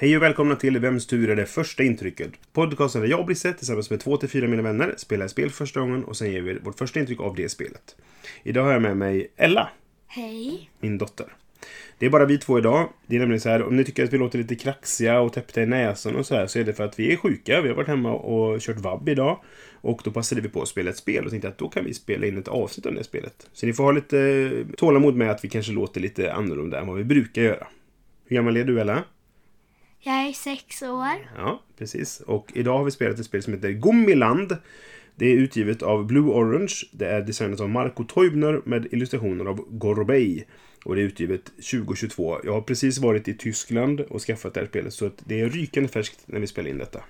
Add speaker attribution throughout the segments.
Speaker 1: Hej och välkomna till Vems tur är det första intrycket? Podcasten där jag och Brisse tillsammans med två till fyra mina vänner spelar ett spel för första gången och sen ger vi vårt första intryck av det spelet. Idag har jag med mig Ella,
Speaker 2: Hej.
Speaker 1: min dotter. Det är bara vi två idag. Det är nämligen så här, om ni tycker att vi låter lite kraxiga och täppta i näsan och så här så är det för att vi är sjuka. Vi har varit hemma och kört vabb idag. Och då passade vi på att spela ett spel och tänkte att då kan vi spela in ett avsnitt av det spelet. Så ni får ha lite tålamod med att vi kanske låter lite annorlunda än vad vi brukar göra. Hur gammal är du Ella?
Speaker 2: Jag är sex år.
Speaker 1: Ja, precis. Och idag har vi spelat ett spel som heter Gummiland. Det är utgivet av Blue Orange. Det är designat av Marco Teubner med illustrationer av Gorbey. Och det är utgivet 2022. Jag har precis varit i Tyskland och skaffat det här spelet så att det är rykande färskt när vi spelar in detta.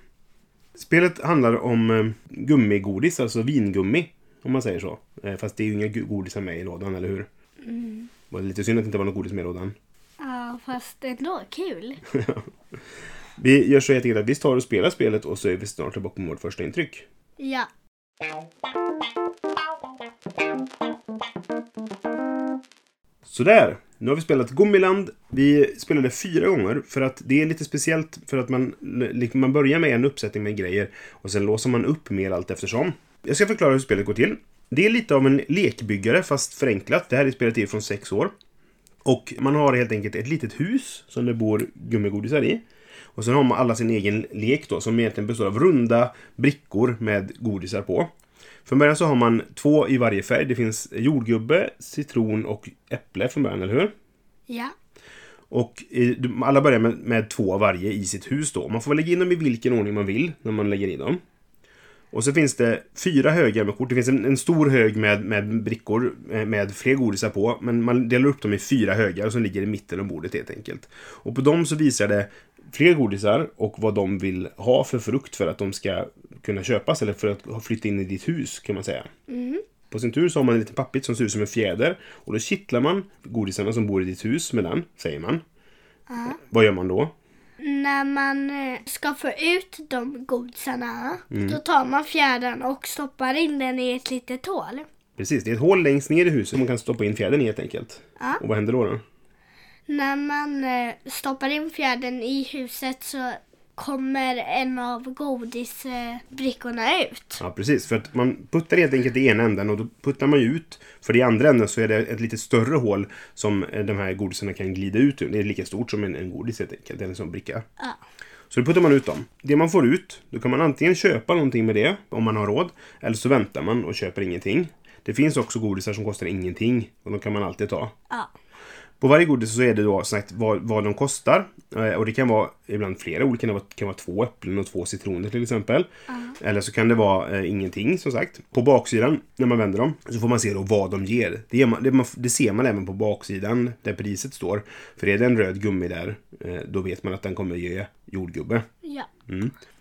Speaker 1: Spelet handlar om eh, gummigodis, alltså vingummi. Om man säger så. Eh, Fast det är ju inga godisar med i lådan, eller hur? Var det lite synd att det inte var något godis med i lådan?
Speaker 2: Ja, fast ändå kul.
Speaker 1: Vi gör så helt enkelt att vi tar och spelar spelet och så är vi snart tillbaka med vårt första intryck.
Speaker 2: Ja.
Speaker 1: Sådär, nu har vi spelat Gummiland. Vi spelade fyra gånger för att det är lite speciellt för att man, liksom, man börjar med en uppsättning med grejer och sen låser man upp mer allt eftersom. Jag ska förklara hur spelet går till. Det är lite av en lekbyggare fast förenklat. Det här är spelet till från sex år. Och man har helt enkelt ett litet hus som det bor gummigodisar i. Och sen har man alla sin egen lek då som egentligen består av runda brickor med godisar på. Från början så har man två i varje färg. Det finns jordgubbe, citron och äpple från början, eller hur?
Speaker 2: Ja.
Speaker 1: Och eh, alla börjar med, med två av varje i sitt hus då. Man får lägga in dem i vilken ordning man vill när man lägger in dem. Och så finns det fyra högar med kort. Det finns en, en stor hög med, med brickor eh, med fler godisar på. Men man delar upp dem i fyra högar som ligger i mitten av bordet helt enkelt. Och på dem så visar det fler godisar och vad de vill ha för frukt för att de ska kunna köpas eller för att flytta in i ditt hus kan man säga. På sin tur så har man en liten pappit som ser ut som en fjäder. Och då kittlar man godisarna som bor i ditt hus med den, säger man. Vad gör man då?
Speaker 2: När man eh, ska få ut de godisarna, då tar man fjädern och stoppar in den i ett litet hål.
Speaker 1: Precis, det är ett hål längst ner i huset man kan stoppa in fjädern i helt enkelt.
Speaker 2: Ja.
Speaker 1: Och vad händer då? då?
Speaker 2: När man eh, stoppar in fjädern i huset så kommer en av godisbrickorna ut.
Speaker 1: Ja, precis. För att man puttar helt enkelt i ena änden och då puttar man ju ut. För i andra änden så är det ett lite större hål som eh, de här godisarna kan glida ut ur. Det är lika stort som en, en godis helt enkelt. En sån bricka.
Speaker 2: Ja.
Speaker 1: Så då puttar man ut dem. Det man får ut, då kan man antingen köpa någonting med det, om man har råd. Eller så väntar man och köper ingenting. Det finns också godisar som kostar ingenting. Och de kan man alltid ta.
Speaker 2: Ja.
Speaker 1: På varje godis så är det då sagt vad, vad de kostar. Eh, Och det kan vara ibland flera olika. Det kan vara, två äpplen och två citroner till exempel. Eller så kan det vara eh, ingenting som sagt. På baksidan, när man vänder dem, så får man se då vad de ger. Det, man, det, man, det ser man även på baksidan där priset står. För är det en röd gummi där, eh, då vet man att den kommer ge jordgubbe.
Speaker 2: Ja.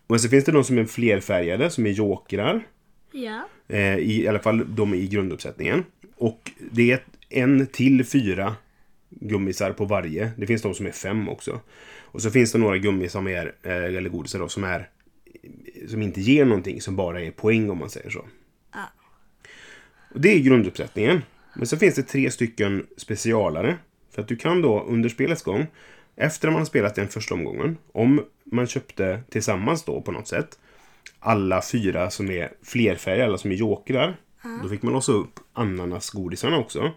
Speaker 1: Och så finns det de som är flerfärgade, som är jokrar.
Speaker 2: Ja.
Speaker 1: Eh, I, I alla fall de i grunduppsättningen. Och det är en till fyra gummisar på varje. Det finns de som är fem också. Och så finns det några gummi som är, eh, eller godisar då, som är som inte ger någonting, som bara är poäng om man säger så. Och det är grunduppsättningen. Men så finns det tre stycken specialare. För att du kan då under spelets gång, efter man har spelat den första omgången, om man köpte tillsammans då på något sätt, alla fyra som är flerfärgade, alla som är jokrar, då fick man låsa upp ananasgodisarna också.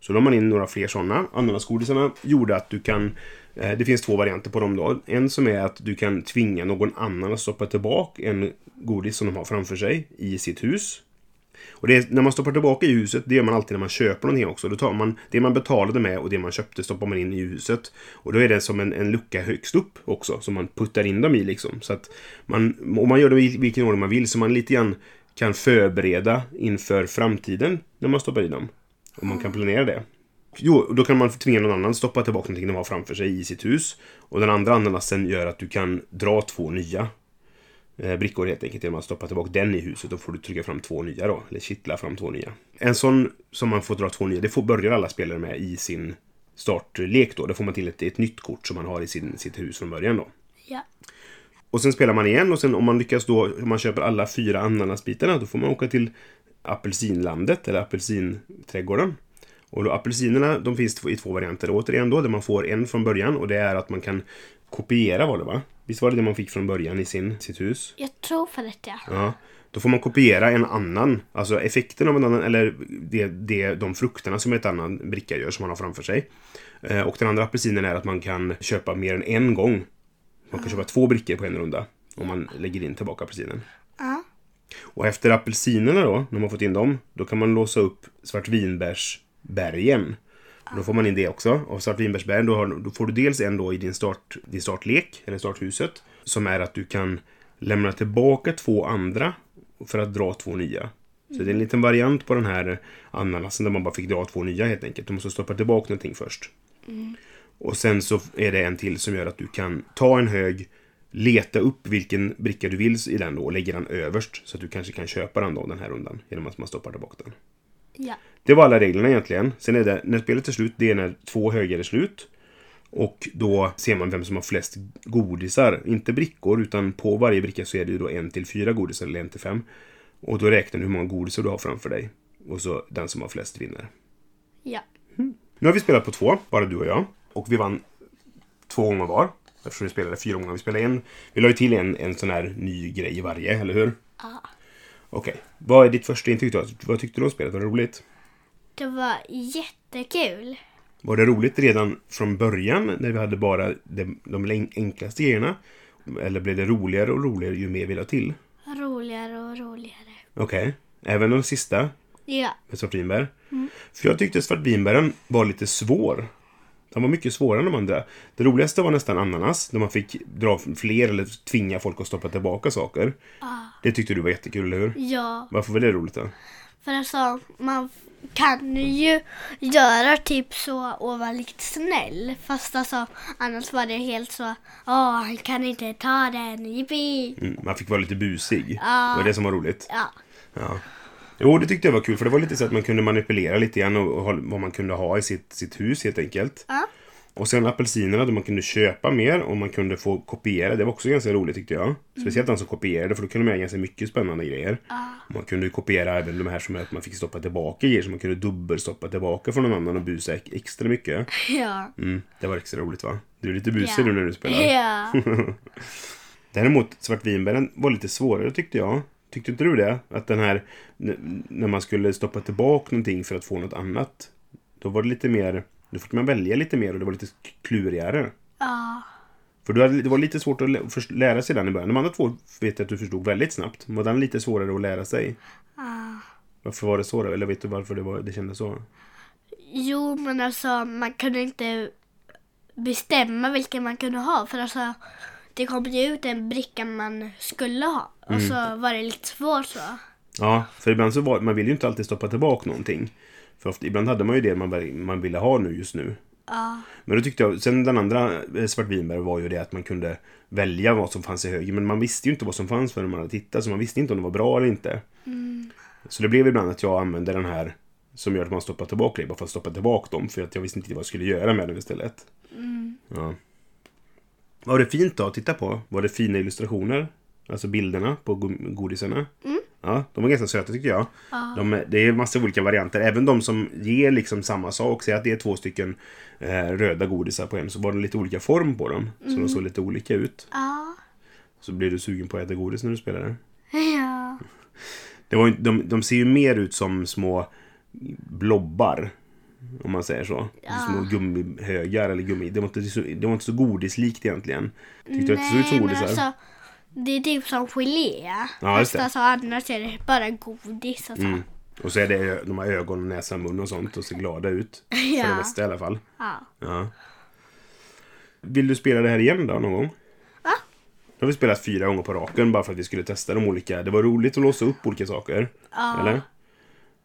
Speaker 1: Så la man in några fler sådana. Ananasgodisarna gjorde att du kan eh, det finns två varianter på dem då. En som är att du kan tvinga någon annan att stoppa tillbaka en godis som de har framför sig i sitt hus. Och det är, när man stoppar tillbaka i huset, det gör man alltid när man köper någonting också. Då tar man det man betalade med och det man köpte stoppar man in i huset. Och då är det som en, en lucka högst upp också, som man puttar in dem i liksom. Så att man, och man gör det i vilken ordning man vill, så man lite grann kan förbereda inför framtiden när man stoppar i dem. Och man kan planera det. Jo, då kan man tvinga någon annan stoppa tillbaka någonting de har framför sig i sitt hus. Och den andra ananasen gör att du kan dra två nya. eh, brickor helt enkelt genom att stoppa tillbaka den i huset. Då får du trycka fram två nya då. Eller kittla fram två nya. En sån som man får dra två nya, det får börjar alla spelare med i sin startlek då. Då får man till ett, ett nytt kort som man har i sin, sitt hus från början då.
Speaker 2: Ja.
Speaker 1: Och sen spelar man igen och sen om man lyckas då, om man köper alla fyra ananasbitarna, då får man åka till apelsinlandet eller apelsinträdgården. Och då apelsinerna, de finns i två varianter återigen då, där man får en från början och det är att man kan kopiera var det va? Visst var det det man fick från början i sin, sitt hus?
Speaker 2: Jag tror för det ja.
Speaker 1: Ja. Då får man kopiera en annan, alltså effekten av en annan, eller det, det, de frukterna som ett annan bricka gör som man har framför sig. Eh, och den andra apelsinen är att man kan köpa mer än en gång. Man kan köpa två brickor på en runda. Om man lägger in tillbaka apelsinen.
Speaker 2: Ja.
Speaker 1: Och efter apelsinerna då, när man fått in dem, då kan man låsa upp svartvinbärsbergen. Då får man in det också. Och svartvinbärsbergen, då, har, då får du dels en då i din, start, din startlek, eller starthuset. Som är att du kan lämna tillbaka två andra för att dra två nya. Så det är en liten variant på den här ananasen där man bara fick dra två nya helt enkelt. Du måste stoppa tillbaka någonting först. Och sen så är det en till som gör att du kan ta en hög, leta upp vilken bricka du vill i den då och lägga den överst. Så att du kanske kan köpa den då den här rundan genom att man stoppar tillbaka den.
Speaker 2: Ja.
Speaker 1: Det var alla reglerna egentligen. Sen är det, när spelet är slut, det är när två högar är slut. Och då ser man vem som har flest godisar. Inte brickor, utan på varje bricka så är det ju då en till fyra godisar eller en till fem. Och då räknar du hur många godisar du har framför dig. Och så den som har flest vinner.
Speaker 2: Ja.
Speaker 1: Nu har vi spelat på två, bara du och jag. Och vi vann två gånger var. Eftersom vi spelade fyra gånger. Vi spelade en. Vi la ju till en, en sån här ny grej i varje, eller hur?
Speaker 2: Ja.
Speaker 1: Okej. Vad är ditt första intryck då? Vad tyckte du om spelet? Var det roligt?
Speaker 2: Det var jättekul.
Speaker 1: Var det roligt redan från början när vi hade bara de, de enklaste grejerna? Eller blev det roligare och roligare ju mer vi la till?
Speaker 2: Roligare och roligare.
Speaker 1: Okej. Även de sista
Speaker 2: Ja.
Speaker 1: med svartvinbär? För jag tyckte svartvinbären var lite svår. Den var mycket svårare än de andra. Det roligaste var nästan ananas, där man fick dra fler eller tvinga folk att stoppa tillbaka saker. Det tyckte du var jättekul, eller hur?
Speaker 2: Ja.
Speaker 1: Varför var det roligt då?
Speaker 2: För alltså, man kan ju göra typ så och vara lite snäll. Fast alltså, annars var det helt så, åh, han kan inte ta den, jippi.
Speaker 1: Mm, man fick vara lite busig.
Speaker 2: Ja.
Speaker 1: Det var det som var roligt.
Speaker 2: Ja.
Speaker 1: Ja. Jo, det tyckte jag var kul, för det var lite så att man kunde manipulera lite grann och, och vad man kunde ha i sitt, sitt hus helt enkelt.
Speaker 2: Ja.
Speaker 1: Och sen apelsinerna, där man kunde köpa mer och man kunde få kopiera. Det var också ganska roligt tyckte jag. Speciellt den som kopierade, för då kunde man göra ganska mycket spännande grejer. Man kunde kopiera även de här som att man fick stoppa tillbaka grejer, så man kunde dubbelstoppa tillbaka från någon annan och busa ex- extra mycket.
Speaker 2: Ja.
Speaker 1: Mm, det var extra roligt va? Du är lite busig nu när du spelar.
Speaker 2: Ja.
Speaker 1: Däremot svartvinbären var lite svårare tyckte jag. Tyckte inte du det? Att den här, när man skulle stoppa tillbaka någonting för att få något annat. Då var det lite mer, då fick man välja lite mer och det var lite klurigare.
Speaker 2: Ja.
Speaker 1: För det var lite svårt att lära sig den i början. De andra två vet jag att du förstod väldigt snabbt. Var den lite svårare att lära sig?
Speaker 2: Ja.
Speaker 1: Varför var det så då? Eller vet du varför det, var, det kändes så?
Speaker 2: Jo, men alltså man kunde inte bestämma vilken man kunde ha. För alltså, det kom ju ut en bricka man skulle ha. Och så var det lite svårt så.
Speaker 1: Ja, för ibland så var man vill ju inte alltid stoppa tillbaka någonting. För ofta, ibland hade man ju det man, man ville ha nu just nu.
Speaker 2: Ja.
Speaker 1: Men då tyckte jag, sen den andra eh, svartvinbär var ju det att man kunde välja vad som fanns i högen. Men man visste ju inte vad som fanns förrän man hade tittat. Så man visste inte om det var bra eller inte. Så det blev ibland att jag använde den här som gör att man stoppar tillbaka det. Bara för att stoppa tillbaka dem. För att jag visste inte vad jag skulle göra med dem istället. Ja. Var det fint då att titta på? Var det fina illustrationer? Alltså bilderna på go- godisarna? Ja, de var ganska söta tycker jag. De, är- det är massa olika varianter. Även de som ger liksom samma sak. Säg att det är två stycken eh, röda godisar på en. Så var det lite olika form på dem. Så de såg lite olika ut.
Speaker 2: Ja.
Speaker 1: Så blir du sugen på att äta godis när du spelar det.
Speaker 2: Ja.
Speaker 1: det var, de, de ser ju mer ut som små blobbar. Om man säger så. Små gummihögar eller gummi. Det var inte så, det var inte så godislikt egentligen. Tyckte du att det såg ut som godisar?
Speaker 2: alltså, det är typ som gelé.
Speaker 1: Ja, just
Speaker 2: Fast
Speaker 1: det.
Speaker 2: alltså annars är det bara godis. Alltså.
Speaker 1: Mm. Och så är det de har ögon, näsa, mun och sånt och ser glada ut. För det
Speaker 2: Ja.
Speaker 1: mesta i alla fall.
Speaker 2: Ja.
Speaker 1: Ja. Vill du spela det här igen då någon gång?
Speaker 2: Va?
Speaker 1: Nu har vi spelat fyra gånger på raken bara för att vi skulle testa de olika. Det var roligt att låsa upp olika saker.
Speaker 2: Ja.
Speaker 1: Eller?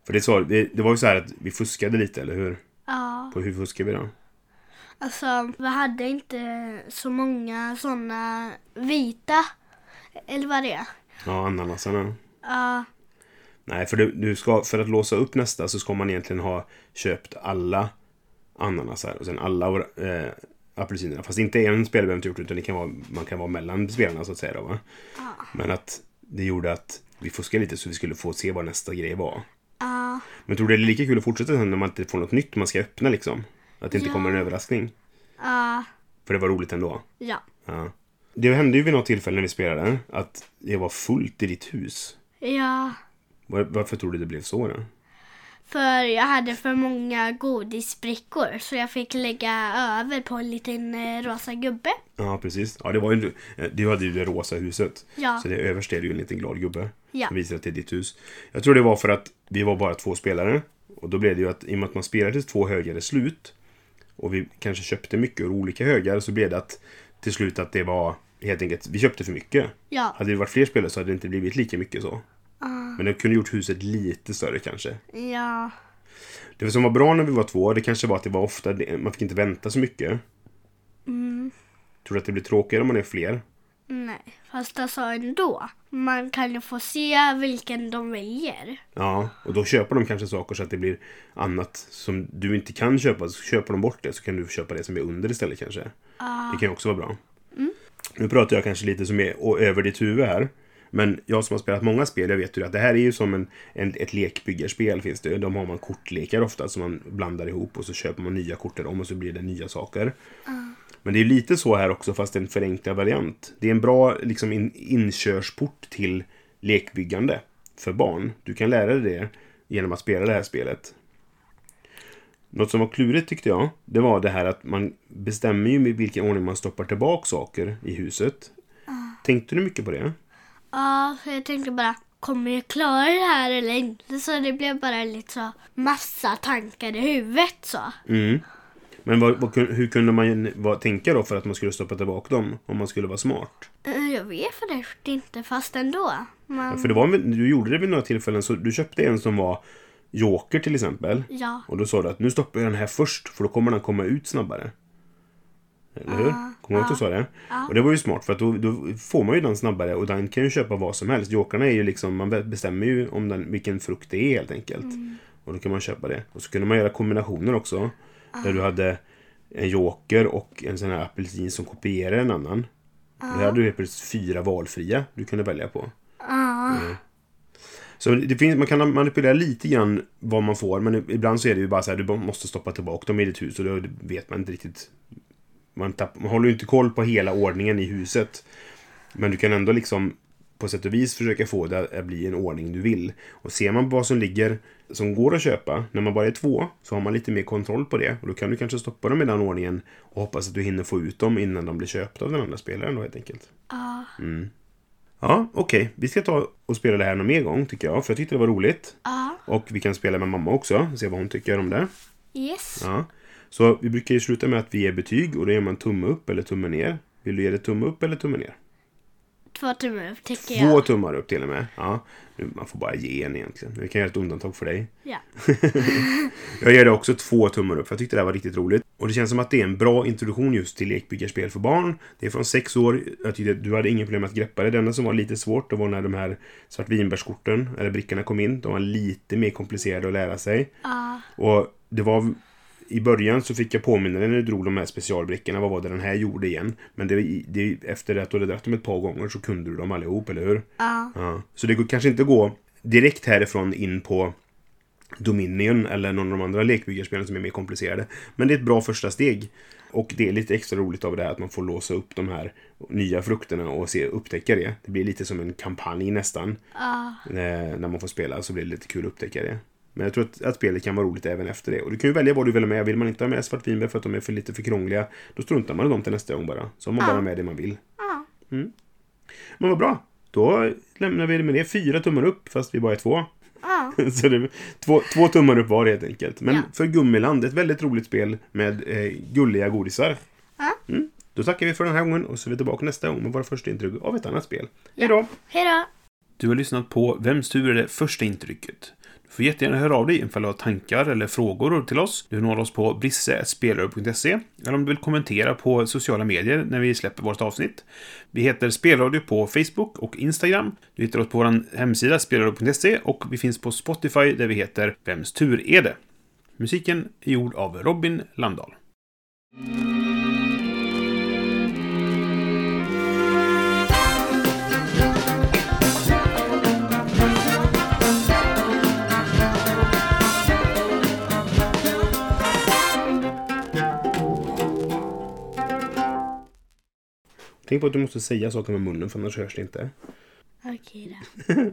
Speaker 1: För det, så, det, det var ju så här att vi fuskade lite, eller hur?
Speaker 2: ja.
Speaker 1: På hur fuskade vi då?
Speaker 2: Alltså, vi hade inte så många såna vita Eller vad det är.
Speaker 1: Ja, ananasarna.
Speaker 2: Ja.
Speaker 1: Nej, för du, du ska, för att låsa upp nästa så ska man egentligen ha köpt alla ananasar och sen alla eh, apelsinerna. Fast inte en spelare behöver inte gjort utan det kan vara, man kan vara mellan spelarna så att säga. Då, va? Men att det gjorde att vi fuskade lite så vi skulle få se vad nästa grej var.
Speaker 2: Ja.
Speaker 1: Men tror du det är lika kul att fortsätta sen när man inte får något nytt man ska öppna liksom? Att det inte
Speaker 2: Ja.
Speaker 1: kommer en överraskning?
Speaker 2: Ja.
Speaker 1: För det var roligt ändå.
Speaker 2: Ja.
Speaker 1: Ja. Det hände ju vid något tillfälle när vi spelade att det var fullt i ditt hus.
Speaker 2: Ja.
Speaker 1: Var, varför tror du det blev så då?
Speaker 2: För jag hade för många godisbrickor så jag fick lägga över på en liten eh, rosa gubbe.
Speaker 1: Ja, precis. Ja, det var ju, du hade ju det rosa huset.
Speaker 2: Ja.
Speaker 1: Så det överst är det ju en liten glad gubbe.
Speaker 2: Ja.
Speaker 1: Som visar att det är ditt hus. Jag tror det var för att vi var bara två spelare. Och då blev det ju att i och med att man spelade två högar är slut. Och vi kanske köpte mycket ur olika högar. Så blev det att till slut att det var helt enkelt, vi köpte för mycket.
Speaker 2: Ja.
Speaker 1: Hade det varit fler spelare så hade det inte blivit lika mycket så. Men det kunde gjort huset lite större kanske.
Speaker 2: Ja.
Speaker 1: Det som var bra när vi var två, det kanske var att det var ofta, man fick inte vänta så mycket.
Speaker 2: Mm.
Speaker 1: Tror du att det blir tråkigare om man är fler?
Speaker 2: Nej, fast alltså ändå. Man kan ju få se vilken de väljer.
Speaker 1: Ja, och då köper de kanske saker så att det blir annat som du inte kan köpa. Så köper de bort det så kan du köpa det som är under istället kanske. Det kan ju också vara bra. Nu pratar jag kanske lite som är över ditt huvud här. Men jag som har spelat många spel, jag vet ju att det här är ju som en, en, ett lekbyggarspel finns det. De har man kortlekar ofta som man blandar ihop och så köper man nya kort dem och så blir det nya saker. Men det är lite så här också fast en förenklad variant. Det är en bra liksom, in, inkörsport till lekbyggande för barn. Du kan lära dig det genom att spela det här spelet. Något som var klurigt tyckte jag, det var det här att man bestämmer ju i vilken ordning man stoppar tillbaka saker i huset. Tänkte du mycket på det?
Speaker 2: Ja, för jag tänkte bara, kommer jag klara det här eller inte? Så det blev bara lite så massa tankar i huvudet så.
Speaker 1: Mm. Men vad, vad, hur kunde man vad, tänka då för att man skulle stoppa tillbaka dem? Om man skulle vara smart?
Speaker 2: Eh, Jag vet faktiskt inte, fast ändå. Man,
Speaker 1: För det var, du gjorde det vid några tillfällen, så du köpte en som var Joker till exempel.
Speaker 2: Ja.
Speaker 1: Och då sa du att nu stoppar jag den här först, för då kommer den komma ut snabbare. Eller hur? Kommer du ihåg att du sa det? Och det var ju smart, för att då, då får man ju den snabbare och den kan ju köpa vad som helst. Jokarna är ju liksom, man bestämmer ju om den, vilken frukt det är helt enkelt. Och då kan man köpa det. Och så kunde man göra kombinationer också. Där du hade en joker och en sån här apelsin som kopierar en annan. Då hade du helt plötsligt fyra valfria du kunde välja på. Mm. Så det finns, man kan manipulera lite grann vad man får, men ibland så är det ju bara så här, du måste stoppa tillbaka dem i ditt hus och då vet man inte riktigt. Man, tapp, man håller ju inte koll på hela ordningen i huset. Men du kan ändå liksom på sätt och vis försöka få det att bli en ordning du vill. Och ser man vad som ligger, som går att köpa, när man bara är två, så har man lite mer kontroll på det. Och då kan du kanske stoppa dem i den ordningen och hoppas att du hinner få ut dem innan de blir köpta av den andra spelaren då helt enkelt.
Speaker 2: Ja.
Speaker 1: Ja, okej. Vi ska ta och spela det här någon mer gång tycker jag. För jag tyckte det var roligt.
Speaker 2: Ja.
Speaker 1: Och vi kan spela med mamma också. Se vad hon tycker om det.
Speaker 2: Yes.
Speaker 1: Ja. Så vi brukar ju sluta med att vi ger betyg. Och då ger man tumme upp eller tumme ner. Vill du ge det tumme upp eller tumme ner?
Speaker 2: Två tummar upp tycker
Speaker 1: Två
Speaker 2: jag.
Speaker 1: tummar upp till och med. Ja. Man får bara ge en egentligen. Vi kan göra ett undantag för dig.
Speaker 2: Ja.
Speaker 1: Jag ger det också två tummar upp för jag tyckte det här var riktigt roligt. Och det känns som att det är en bra introduktion just till lekbyggarspel för barn. Det är från sex år. Jag tyckte du hade inga problem att greppa det. Det enda som var lite svårt det var när de här svartvinbärskorten, eller brickorna kom in. De var lite mer komplicerade att lära sig.
Speaker 2: Ja.
Speaker 1: Och det var... I början så fick jag påminna dig när du drog de här specialbrickorna. Vad var det den här gjorde igen? Men det, det, efter att du hade dragit dem ett par gånger så kunde du dem allihop, eller hur?
Speaker 2: Ja.
Speaker 1: Ja. Så det går kanske inte gå direkt härifrån in på Dominion eller någon av de andra lekbyggarspelen som är mer komplicerade. Men det är ett bra första steg. Och det är lite extra roligt av det här att man får låsa upp de här nya frukterna och se, upptäcka det. Det blir lite som en kampanj nästan.
Speaker 2: Ja.
Speaker 1: Eh, När man får spela så blir det lite kul att upptäcka det. Men jag tror att, att spelet kan vara roligt även efter det. Och du kan ju välja vad du vill ha med. Vill man inte ha med svartvinbär för att de är för lite för krångliga, då struntar man i dem till nästa gång bara. Så har man bara med det man vill.
Speaker 2: Ja.
Speaker 1: Men vad bra. Då lämnar vi det med det. Fyra tummar upp, fast vi bara är två.
Speaker 2: Ja.
Speaker 1: Så det två, två tummar upp var helt enkelt. Men
Speaker 2: Ja.
Speaker 1: för Gummiland, ett väldigt roligt spel med eh, gulliga godisar.
Speaker 2: Ja.
Speaker 1: Mm. Då tackar vi för den här gången och så är vi tillbaka nästa gång med våra första intryck av ett annat spel. Hej då!
Speaker 2: Hej då.
Speaker 1: Du har lyssnat på Vems tur är det första intrycket? Du får jättegärna höra av dig ifall du har tankar eller frågor till oss. Du når oss på brisse.spelradio.se eller om du vill kommentera på sociala medier när vi släpper vårt avsnitt. Vi heter Spelradio på Facebook och Instagram. Du hittar oss på vår hemsida spelradio.se och vi finns på Spotify där vi heter Vems tur är det? Musiken är gjord av Robin Landahl.
Speaker 3: Tänk på att du måste säga saker med munnen för annars hörs det inte.
Speaker 2: Okej då.